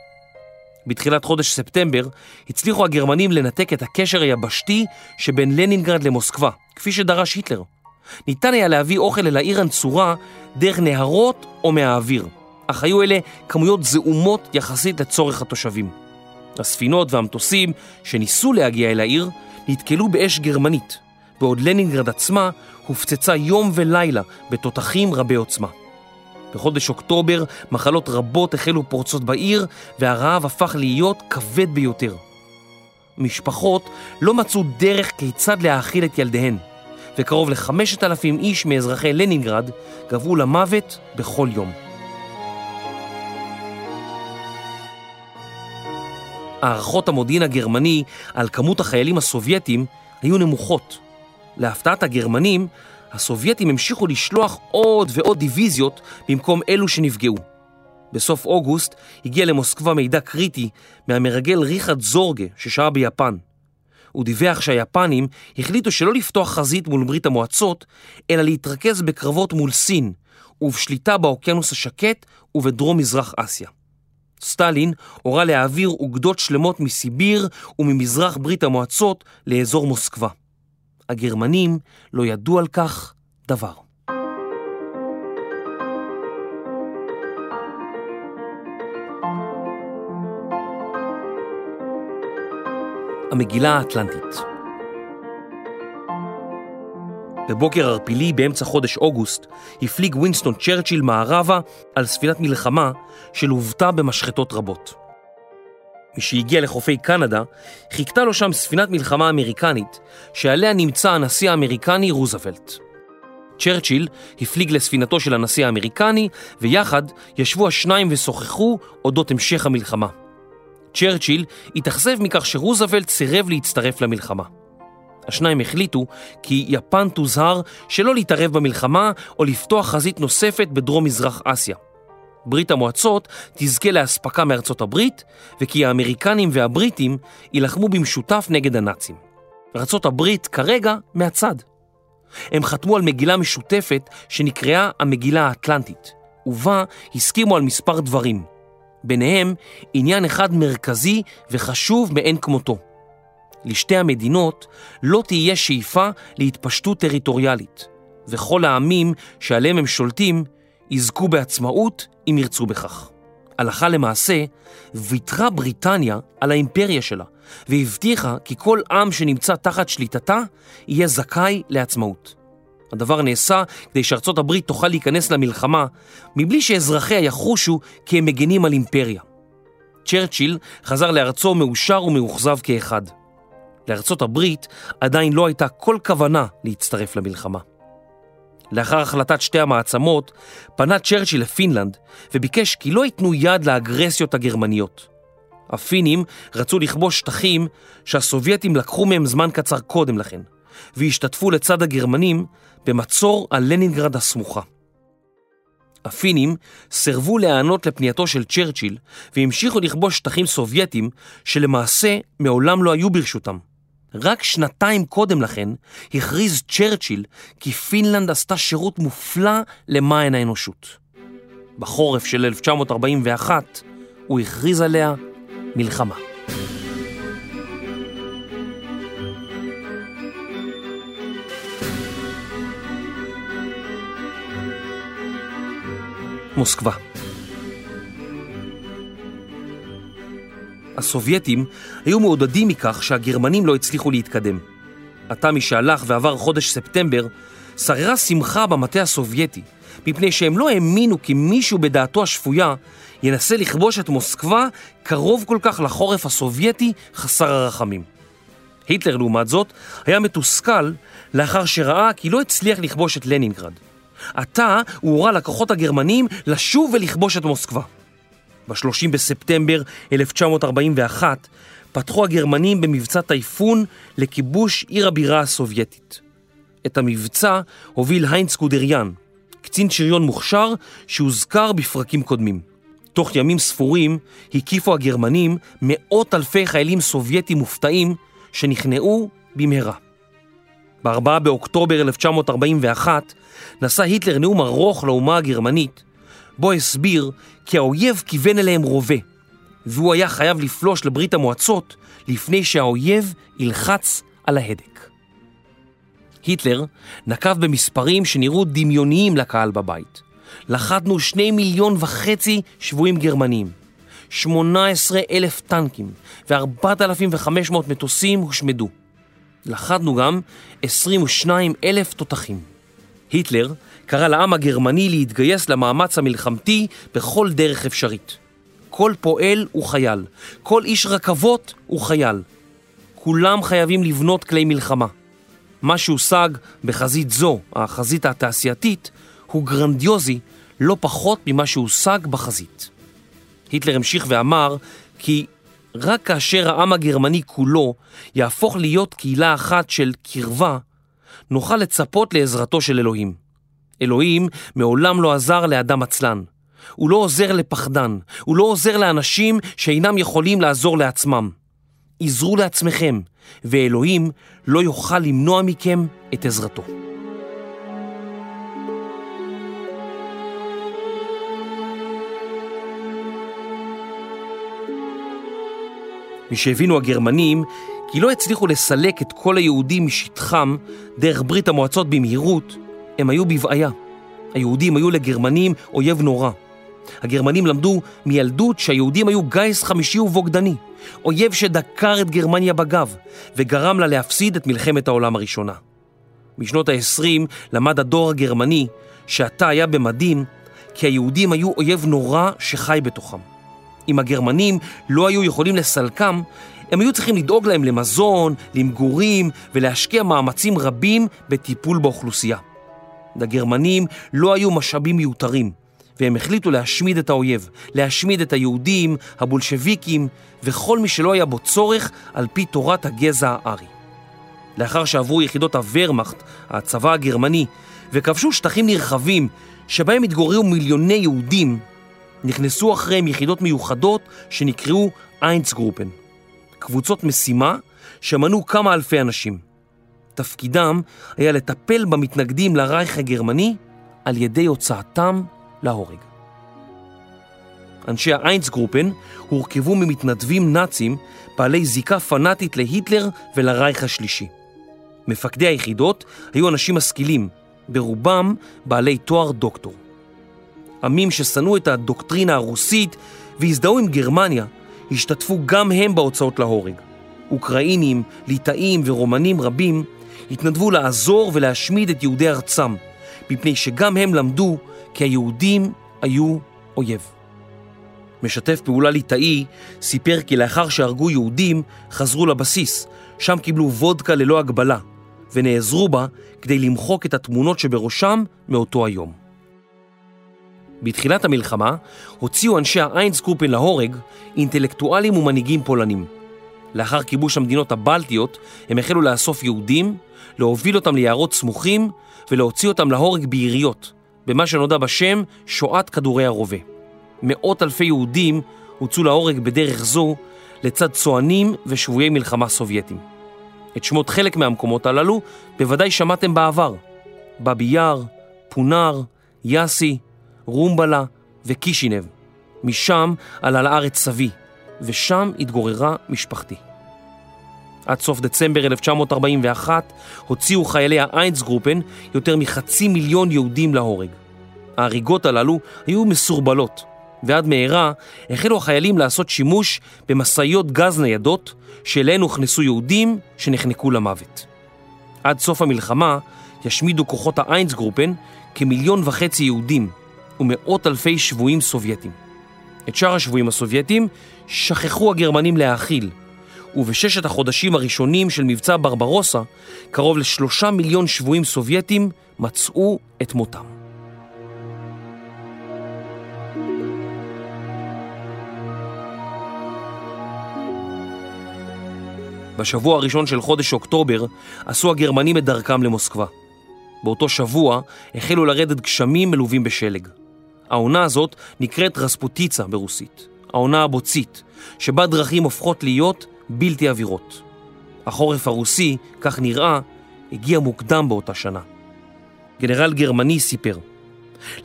בתחילת חודש ספטמבר הצליחו הגרמנים לנתק את הקשר היבשתי שבין לנינגרד למוסקבה, כפי שדרש היטלר. ניתן היה להביא אוכל אל העיר הנצורה דרך נהרות או מהאוויר, אך היו אלה כמויות זעומות יחסית לצורך התושבים. הספינות והמטוסים שניסו להגיע אל העיר נתקלו באש גרמנית, בעוד לנינגרד עצמה הופצצה יום ולילה בתותחים רבי עוצמה. בחודש אוקטובר מחלות רבות החלו פורצות בעיר והרעב הפך להיות כבד ביותר. משפחות לא מצאו דרך כיצד להאכיל את ילדיהן, וקרוב לחמשת אלפים איש מאזרחי לנינגרד גבעו למוות בכל יום. הערכות המודיעין הגרמני על כמות החיילים הסובייטים היו נמוכות. להפתעת הגרמנים, הסובייטים המשיכו לשלוח עוד ועוד דיוויזיות במקום אלו שנפגעו. בסוף אוגוסט הגיע למוסקבה מידע קריטי מהמרגל ריחרד זורגה ששהה ביפן. הוא דיווח שהיפנים החליטו שלא לפתוח חזית מול ברית המועצות, אלא להתרכז בקרבות מול סין ובשליטה באוקיינוס השקט ובדרום מזרח אסיה. סטלין הורה להעביר אוגדות שלמות מסיביר וממזרח ברית המועצות לאזור מוסקבה. הגרמנים לא ידעו על כך דבר. המגילה האטלנטית בבוקר ערפילי באמצע חודש אוגוסט הפליג וינסטון צ'רצ'יל מערבה על ספינת מלחמה שלוותה במשחטות רבות. משהגיע לחופי קנדה, חיכתה לו שם ספינת מלחמה אמריקנית, שעליה נמצא הנשיא האמריקני רוזוולט. צ'רצ'יל הפליג לספינתו של הנשיא האמריקני, ויחד ישבו השניים ושוחחו אודות המשך המלחמה. צ'רצ'יל התאכזב מכך שרוזוולט סירב להצטרף למלחמה. השניים החליטו כי יפן תוזהר שלא להתערב במלחמה או לפתוח חזית נוספת בדרום מזרח אסיה. ברית המועצות תזכה לאספקה מארצות הברית, וכי האמריקנים והבריטים יילחמו במשותף נגד הנאצים. ארצות הברית כרגע מהצד. הם חתמו על מגילה משותפת שנקראה המגילה האטלנטית, ובה הסכימו על מספר דברים. ביניהם עניין אחד מרכזי וחשוב מאין כמותו. לשתי המדינות לא תהיה שאיפה להתפשטות טריטוריאלית, וכל העמים שעליהם הם שולטים יזכו בעצמאות אם ירצו בכך. הלכה למעשה, ויתרה בריטניה על האימפריה שלה, והבטיחה כי כל עם שנמצא תחת שליטתה יהיה זכאי לעצמאות. הדבר נעשה כדי שארצות הברית תוכל להיכנס למלחמה מבלי שאזרחיה יחושו כי הם מגנים על אימפריה. צ'רצ'יל חזר לארצו מאושר ומאוכזב כאחד. לארצות הברית עדיין לא הייתה כל כוונה להצטרף למלחמה. לאחר החלטת שתי המעצמות, פנה צ'רצ'יל לפינלנד וביקש כי לא ייתנו יד לאגרסיות הגרמניות. הפינים רצו לכבוש שטחים שהסובייטים לקחו מהם זמן קצר קודם לכן, והשתתפו לצד הגרמנים במצור על לנינגרד הסמוכה. הפינים סירבו להיענות לפנייתו של צ'רצ'יל והמשיכו לכבוש שטחים סובייטים שלמעשה מעולם לא היו ברשותם. רק שנתיים קודם לכן הכריז צ'רצ'יל כי פינלנד עשתה שירות מופלא למען האנושות. בחורף של 1941 הוא הכריז עליה מלחמה. מוסקבה הסובייטים היו מעודדים מכך שהגרמנים לא הצליחו להתקדם. עתה משהלך ועבר חודש ספטמבר, שררה שמחה במטה הסובייטי, מפני שהם לא האמינו כי מישהו בדעתו השפויה ינסה לכבוש את מוסקבה קרוב כל כך לחורף הסובייטי חסר הרחמים. היטלר, לעומת זאת, היה מתוסכל לאחר שראה כי לא הצליח לכבוש את לנינגרד. עתה הוא הורה לכוחות הגרמנים לשוב ולכבוש את מוסקבה. ב-30 בספטמבר 1941 פתחו הגרמנים במבצע טייפון לכיבוש עיר הבירה הסובייטית. את המבצע הוביל היינץ גודריאן, קצין שריון מוכשר שהוזכר בפרקים קודמים. תוך ימים ספורים הקיפו הגרמנים מאות אלפי חיילים סובייטים מופתעים שנכנעו במהרה. ב-4 באוקטובר 1941 נשא היטלר נאום ארוך לאומה הגרמנית, בו הסביר כי האויב כיוון אליהם רובה, והוא היה חייב לפלוש לברית המועצות לפני שהאויב ילחץ על ההדק. היטלר נקב במספרים שנראו דמיוניים לקהל בבית. לכדנו שני מיליון וחצי שבויים גרמנים, 18 אלף טנקים ו-4,500 מטוסים הושמדו. לכדנו גם 22 אלף תותחים. היטלר קרא לעם הגרמני להתגייס למאמץ המלחמתי בכל דרך אפשרית. כל פועל הוא חייל, כל איש רכבות הוא חייל. כולם חייבים לבנות כלי מלחמה. מה שהושג בחזית זו, החזית התעשייתית, הוא גרנדיוזי לא פחות ממה שהושג בחזית. היטלר המשיך ואמר כי רק כאשר העם הגרמני כולו יהפוך להיות קהילה אחת של קרבה, נוכל לצפות לעזרתו של אלוהים. אלוהים מעולם לא עזר לאדם עצלן. הוא לא עוזר לפחדן, הוא לא עוזר לאנשים שאינם יכולים לעזור לעצמם. עזרו לעצמכם, ואלוהים לא יוכל למנוע מכם את עזרתו. משהבינו הגרמנים כי לא הצליחו לסלק את כל היהודים משטחם דרך ברית המועצות במהירות, הם היו בבעיה. היהודים היו לגרמנים אויב נורא. הגרמנים למדו מילדות שהיהודים היו גיס חמישי ובוגדני, אויב שדקר את גרמניה בגב וגרם לה להפסיד את מלחמת העולם הראשונה. משנות ה-20 למד הדור הגרמני שעתה היה במדים כי היהודים היו אויב נורא שחי בתוכם. אם הגרמנים לא היו יכולים לסלקם, הם היו צריכים לדאוג להם למזון, למגורים ולהשקיע מאמצים רבים בטיפול באוכלוסייה. לגרמנים לא היו משאבים מיותרים, והם החליטו להשמיד את האויב, להשמיד את היהודים, הבולשביקים וכל מי שלא היה בו צורך על פי תורת הגזע הארי. לאחר שעברו יחידות הוורמאכט, הצבא הגרמני, וכבשו שטחים נרחבים שבהם התגוררו מיליוני יהודים, נכנסו אחריהם יחידות מיוחדות שנקראו איינצגרופן, קבוצות משימה שמנו כמה אלפי אנשים. תפקידם היה לטפל במתנגדים לרייך הגרמני על ידי הוצאתם להורג. אנשי האיינצגרופן הורכבו ממתנדבים נאצים בעלי זיקה פנאטית להיטלר ולרייך השלישי. מפקדי היחידות היו אנשים משכילים, ברובם בעלי תואר דוקטור. עמים ששנאו את הדוקטרינה הרוסית והזדהו עם גרמניה, השתתפו גם הם בהוצאות להורג. אוקראינים, ליטאים ורומנים רבים התנדבו לעזור ולהשמיד את יהודי ארצם, מפני שגם הם למדו כי היהודים היו אויב. משתף פעולה ליטאי סיפר כי לאחר שהרגו יהודים חזרו לבסיס, שם קיבלו וודקה ללא הגבלה, ונעזרו בה כדי למחוק את התמונות שבראשם מאותו היום. בתחילת המלחמה הוציאו אנשי האיינדסקרופן להורג אינטלקטואלים ומנהיגים פולנים. לאחר כיבוש המדינות הבלטיות הם החלו לאסוף יהודים, להוביל אותם ליערות סמוכים ולהוציא אותם להורג ביריות, במה שנודע בשם שואת כדורי הרובה. מאות אלפי יהודים הוצאו להורג בדרך זו לצד צוענים ושבויי מלחמה סובייטים. את שמות חלק מהמקומות הללו בוודאי שמעתם בעבר. בבי יאר, פונר, יאסי, רומבלה וקישינב. משם עלה לארץ סבי, ושם התגוררה משפחתי. עד סוף דצמבר 1941 הוציאו חיילי האיינדסגרופן יותר מחצי מיליון יהודים להורג. ההריגות הללו היו מסורבלות, ועד מהרה החלו החיילים לעשות שימוש במשאיות גז ניידות שאליהן הוכנסו יהודים שנחנקו למוות. עד סוף המלחמה ישמידו כוחות האיינדסגרופן כמיליון וחצי יהודים ומאות אלפי שבויים סובייטים. את שאר השבויים הסובייטים שכחו הגרמנים להאכיל, ובששת החודשים הראשונים של מבצע ברברוסה, קרוב לשלושה מיליון שבויים סובייטים מצאו את מותם. בשבוע הראשון של חודש אוקטובר עשו הגרמנים את דרכם למוסקבה. באותו שבוע החלו לרדת גשמים מלווים בשלג. העונה הזאת נקראת רספוטיצה ברוסית, העונה הבוצית, שבה דרכים הופכות להיות בלתי עבירות. החורף הרוסי, כך נראה, הגיע מוקדם באותה שנה. גנרל גרמני סיפר,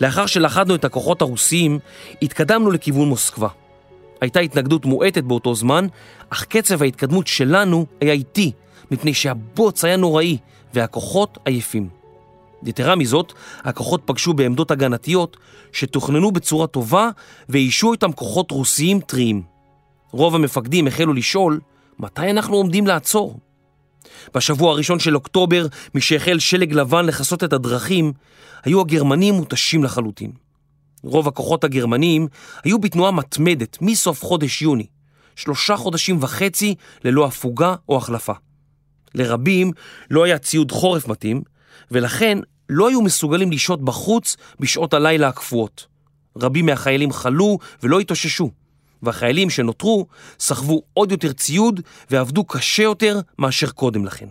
לאחר שלכדנו את הכוחות הרוסיים, התקדמנו לכיוון מוסקבה. הייתה התנגדות מועטת באותו זמן, אך קצב ההתקדמות שלנו היה איטי, מפני שהבוץ היה נוראי והכוחות עייפים. יתרה מזאת, הכוחות פגשו בעמדות הגנתיות שתוכננו בצורה טובה ואישו איתם כוחות רוסיים טריים. רוב המפקדים החלו לשאול, מתי אנחנו עומדים לעצור? בשבוע הראשון של אוקטובר, משהחל שלג לבן לכסות את הדרכים, היו הגרמנים מותשים לחלוטין. רוב הכוחות הגרמניים היו בתנועה מתמדת מסוף חודש יוני, שלושה חודשים וחצי ללא הפוגה או החלפה. לרבים לא היה ציוד חורף מתאים, ולכן לא היו מסוגלים לשהות בחוץ בשעות הלילה הקפואות. רבים מהחיילים חלו ולא התאוששו, והחיילים שנותרו סחבו עוד יותר ציוד ועבדו קשה יותר מאשר קודם לכן.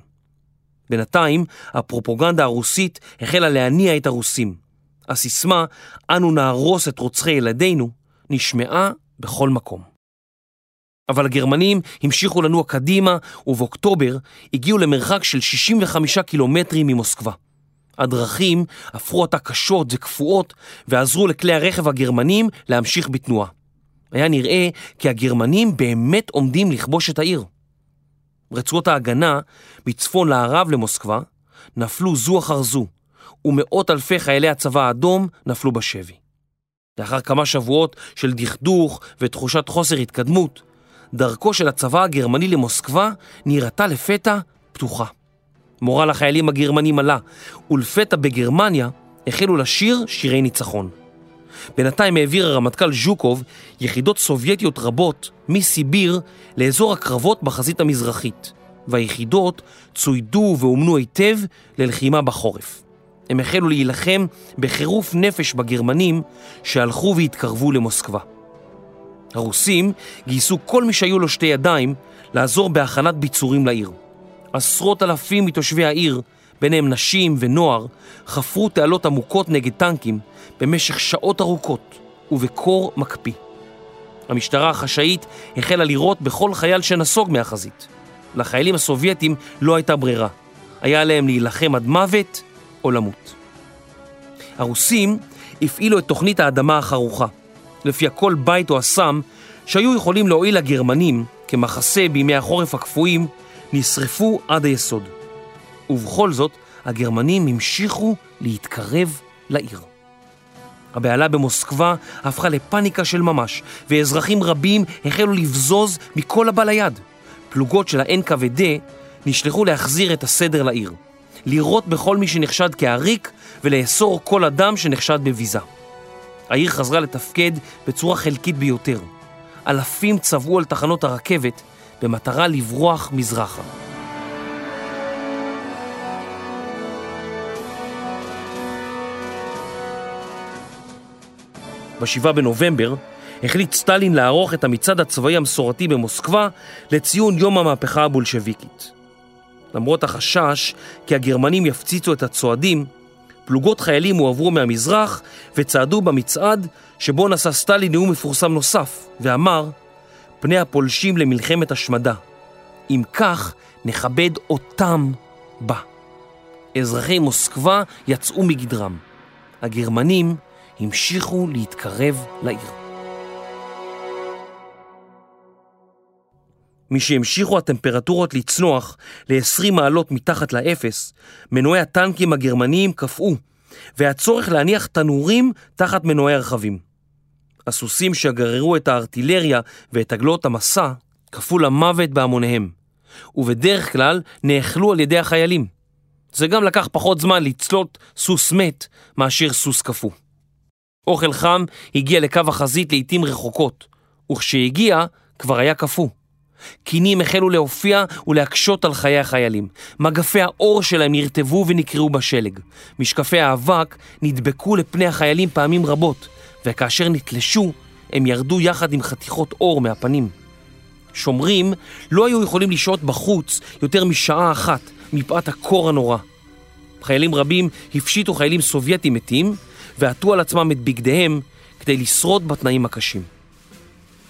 בינתיים, הפרופוגנדה הרוסית החלה להניע את הרוסים. הסיסמה, אנו נהרוס את רוצחי ילדינו, נשמעה בכל מקום. אבל הגרמנים המשיכו לנוע קדימה, ובאוקטובר הגיעו למרחק של 65 קילומטרים ממוסקבה. הדרכים הפכו אותה קשות וקפואות ועזרו לכלי הרכב הגרמנים להמשיך בתנועה. היה נראה כי הגרמנים באמת עומדים לכבוש את העיר. רצועות ההגנה מצפון לערב למוסקבה נפלו זו אחר זו, ומאות אלפי חיילי הצבא האדום נפלו בשבי. לאחר כמה שבועות של דכדוך ותחושת חוסר התקדמות, דרכו של הצבא הגרמני למוסקבה נראתה לפתע פתוחה. מורל החיילים הגרמנים עלה, ולפתע בגרמניה החלו לשיר שירי ניצחון. בינתיים העביר הרמטכ"ל ז'וקוב יחידות סובייטיות רבות מסיביר לאזור הקרבות בחזית המזרחית, והיחידות צוידו ואומנו היטב ללחימה בחורף. הם החלו להילחם בחירוף נפש בגרמנים שהלכו והתקרבו למוסקבה. הרוסים גייסו כל מי שהיו לו שתי ידיים לעזור בהכנת ביצורים לעיר. עשרות אלפים מתושבי העיר, ביניהם נשים ונוער, חפרו תעלות עמוקות נגד טנקים במשך שעות ארוכות ובקור מקפיא. המשטרה החשאית החלה לירות בכל חייל שנסוג מהחזית. לחיילים הסובייטים לא הייתה ברירה. היה עליהם להילחם עד מוות או למות. הרוסים הפעילו את תוכנית האדמה החרוכה, לפיה כל בית או אסם שהיו יכולים להועיל לגרמנים כמחסה בימי החורף הקפואים, נשרפו עד היסוד. ובכל זאת, הגרמנים המשיכו להתקרב לעיר. הבהלה במוסקבה הפכה לפניקה של ממש, ואזרחים רבים החלו לבזוז מכל הבא ליד. פלוגות של ה-NKVD נשלחו להחזיר את הסדר לעיר, לירות בכל מי שנחשד כעריק ולאסור כל אדם שנחשד בביזה. העיר חזרה לתפקד בצורה חלקית ביותר. אלפים צבעו על תחנות הרכבת במטרה לברוח מזרחה. ב-7 בנובמבר החליט סטלין לערוך את המצעד הצבאי המסורתי במוסקבה לציון יום המהפכה הבולשביקית. למרות החשש כי הגרמנים יפציצו את הצועדים, פלוגות חיילים הועברו מהמזרח וצעדו במצעד שבו נשא סטלין נאום מפורסם נוסף ואמר פני הפולשים למלחמת השמדה. אם כך, נכבד אותם בה. אזרחי מוסקבה יצאו מגדרם. הגרמנים המשיכו להתקרב לעיר. משהמשיכו הטמפרטורות לצנוח ל-20 מעלות מתחת לאפס, מנועי הטנקים הגרמניים קפאו, והצורך להניח תנורים תחת מנועי הרכבים. הסוסים שגררו את הארטילריה ואת עגלות המסע קפאו למוות בהמוניהם, ובדרך כלל נאכלו על ידי החיילים. זה גם לקח פחות זמן לצלות סוס מת מאשר סוס קפוא. אוכל חם הגיע לקו החזית לעיתים רחוקות, וכשהגיע כבר היה קפוא. קינים החלו להופיע ולהקשות על חיי החיילים. מגפי האור שלהם נרטבו ונקרעו בשלג. משקפי האבק נדבקו לפני החיילים פעמים רבות, וכאשר נתלשו, הם ירדו יחד עם חתיכות אור מהפנים. שומרים לא היו יכולים לשהות בחוץ יותר משעה אחת מפאת הקור הנורא. חיילים רבים הפשיטו חיילים סובייטים מתים ועטו על עצמם את בגדיהם כדי לשרוד בתנאים הקשים.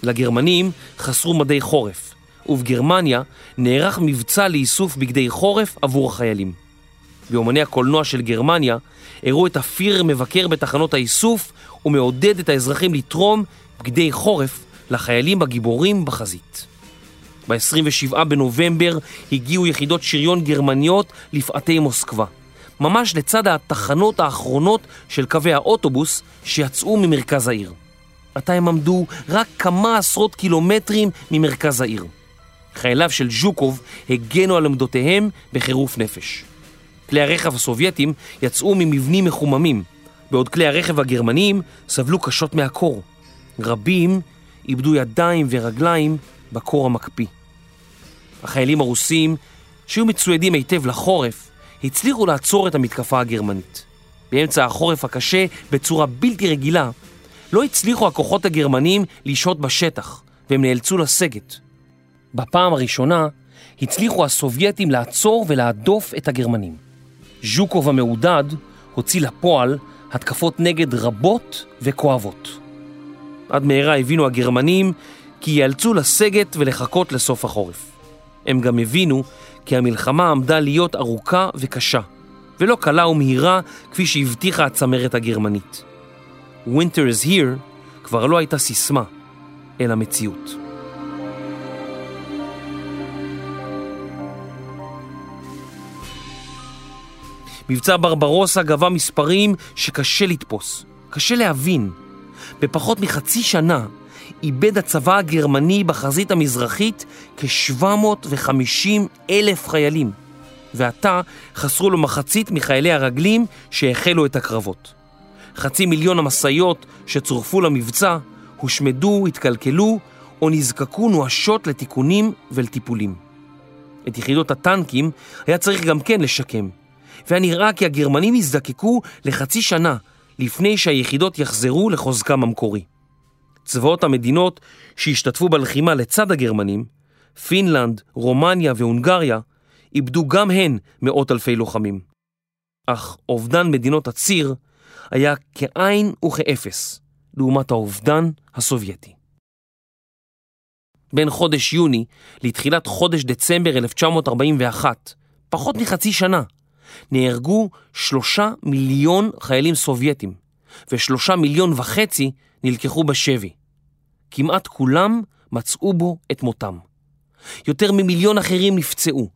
לגרמנים חסרו מדי חורף, ובגרמניה נערך מבצע לאיסוף בגדי חורף עבור החיילים. באומני הקולנוע של גרמניה הראו את הפירר מבקר בתחנות האיסוף ומעודד את האזרחים לתרום בגדי חורף לחיילים הגיבורים בחזית. ב-27 בנובמבר הגיעו יחידות שריון גרמניות לפאתי מוסקבה, ממש לצד התחנות האחרונות של קווי האוטובוס שיצאו ממרכז העיר. עתה הם עמדו רק כמה עשרות קילומטרים ממרכז העיר. חייליו של ז'וקוב הגנו על עמדותיהם בחירוף נפש. כלי הרכב הסובייטים יצאו ממבנים מחוממים, בעוד כלי הרכב הגרמניים סבלו קשות מהקור. רבים איבדו ידיים ורגליים בקור המקפיא. החיילים הרוסים, שהיו מצוידים היטב לחורף, הצליחו לעצור את המתקפה הגרמנית. באמצע החורף הקשה, בצורה בלתי רגילה, לא הצליחו הכוחות הגרמנים לשהות בשטח, והם נאלצו לסגת. בפעם הראשונה הצליחו הסובייטים לעצור ולהדוף את הגרמנים. ז'וקוב המעודד הוציא לפועל התקפות נגד רבות וכואבות. עד מהרה הבינו הגרמנים כי ייאלצו לסגת ולחכות לסוף החורף. הם גם הבינו כי המלחמה עמדה להיות ארוכה וקשה, ולא קלה ומהירה כפי שהבטיחה הצמרת הגרמנית. Winter is here כבר לא הייתה סיסמה, אלא מציאות. מבצע ברברוסה גבה מספרים שקשה לתפוס, קשה להבין. בפחות מחצי שנה איבד הצבא הגרמני בחזית המזרחית כ-750 אלף חיילים, ועתה חסרו לו מחצית מחיילי הרגלים שהחלו את הקרבות. חצי מיליון המשאיות שצורפו למבצע הושמדו, התקלקלו או נזקקו נואשות לתיקונים ולטיפולים. את יחידות הטנקים היה צריך גם כן לשקם, והיה נראה כי הגרמנים יזדקקו לחצי שנה לפני שהיחידות יחזרו לחוזקם המקורי. צבאות המדינות שהשתתפו בלחימה לצד הגרמנים, פינלנד, רומניה והונגריה, איבדו גם הן מאות אלפי לוחמים. אך אובדן מדינות הציר היה כאין וכאפס לעומת האובדן הסובייטי. בין חודש יוני לתחילת חודש דצמבר 1941, פחות מחצי שנה, נהרגו שלושה מיליון חיילים סובייטים, ושלושה מיליון וחצי נלקחו בשבי. כמעט כולם מצאו בו את מותם. יותר ממיליון אחרים נפצעו.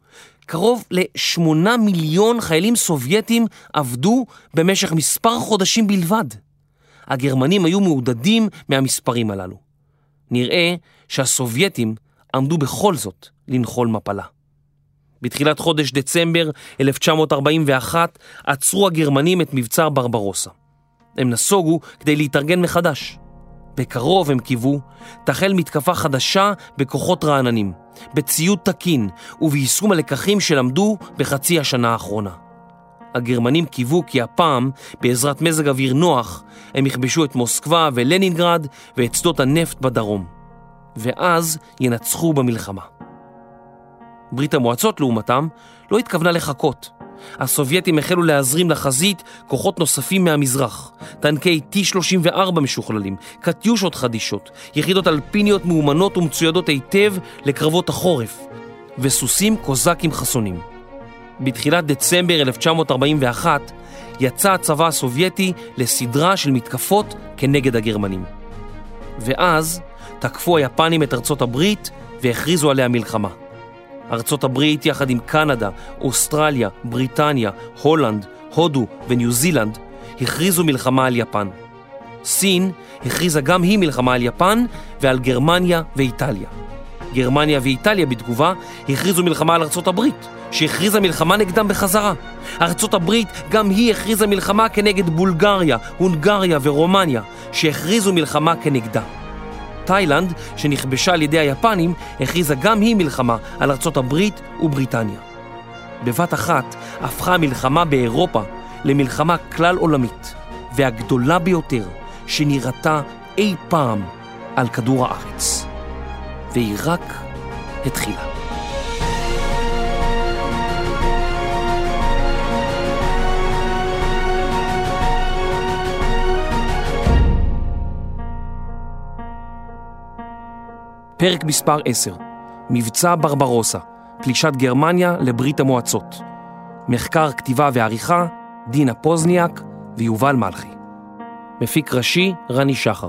קרוב לשמונה מיליון חיילים סובייטים עבדו במשך מספר חודשים בלבד. הגרמנים היו מעודדים מהמספרים הללו. נראה שהסובייטים עמדו בכל זאת לנחול מפלה. בתחילת חודש דצמבר 1941 עצרו הגרמנים את מבצע ברברוסה. הם נסוגו כדי להתארגן מחדש. בקרוב הם קיוו, תחל מתקפה חדשה בכוחות רעננים, בציוד תקין וביישום הלקחים שלמדו בחצי השנה האחרונה. הגרמנים קיוו כי הפעם, בעזרת מזג אוויר נוח, הם יכבשו את מוסקבה ולנינגרד ואת שדות הנפט בדרום. ואז ינצחו במלחמה. ברית המועצות, לעומתם, לא התכוונה לחכות. הסובייטים החלו להזרים לחזית כוחות נוספים מהמזרח, טנקי T-34 משוכללים, קטיושות חדישות, יחידות אלפיניות מאומנות ומצוידות היטב לקרבות החורף, וסוסים קוזקים חסונים. בתחילת דצמבר 1941 יצא הצבא הסובייטי לסדרה של מתקפות כנגד הגרמנים. ואז תקפו היפנים את ארצות הברית והכריזו עליה מלחמה. ארצות הברית יחד עם קנדה, אוסטרליה, בריטניה, הולנד, הודו וניו זילנד הכריזו מלחמה על יפן. סין הכריזה גם היא מלחמה על יפן ועל גרמניה ואיטליה. גרמניה ואיטליה בתגובה הכריזו מלחמה על ארצות הברית, שהכריזה מלחמה נגדם בחזרה. ארצות הברית גם היא הכריזה מלחמה כנגד בולגריה, הונגריה ורומניה, שהכריזו מלחמה כנגדה. תאילנד, שנכבשה על ידי היפנים, הכריזה גם היא מלחמה על ארצות הברית ובריטניה. בבת אחת הפכה המלחמה באירופה למלחמה כלל עולמית, והגדולה ביותר שנראתה אי פעם על כדור הארץ. והיא רק התחילה. פרק מספר 10, מבצע ברברוסה, פלישת גרמניה לברית המועצות. מחקר, כתיבה ועריכה, דינה פוזניאק ויובל מלכי. מפיק ראשי, רני שחר.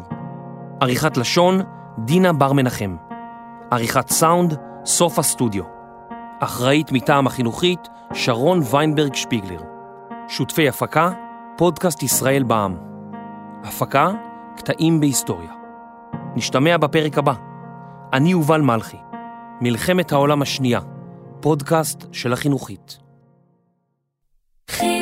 עריכת לשון, דינה בר מנחם. עריכת סאונד, סוף הסטודיו. אחראית מטעם החינוכית, שרון ויינברג שפיגלר. שותפי הפקה, פודקאסט ישראל בע"מ. הפקה, קטעים בהיסטוריה. נשתמע בפרק הבא. אני יובל מלכי. מלחמת העולם השנייה, פודקאסט של החינוכית. חי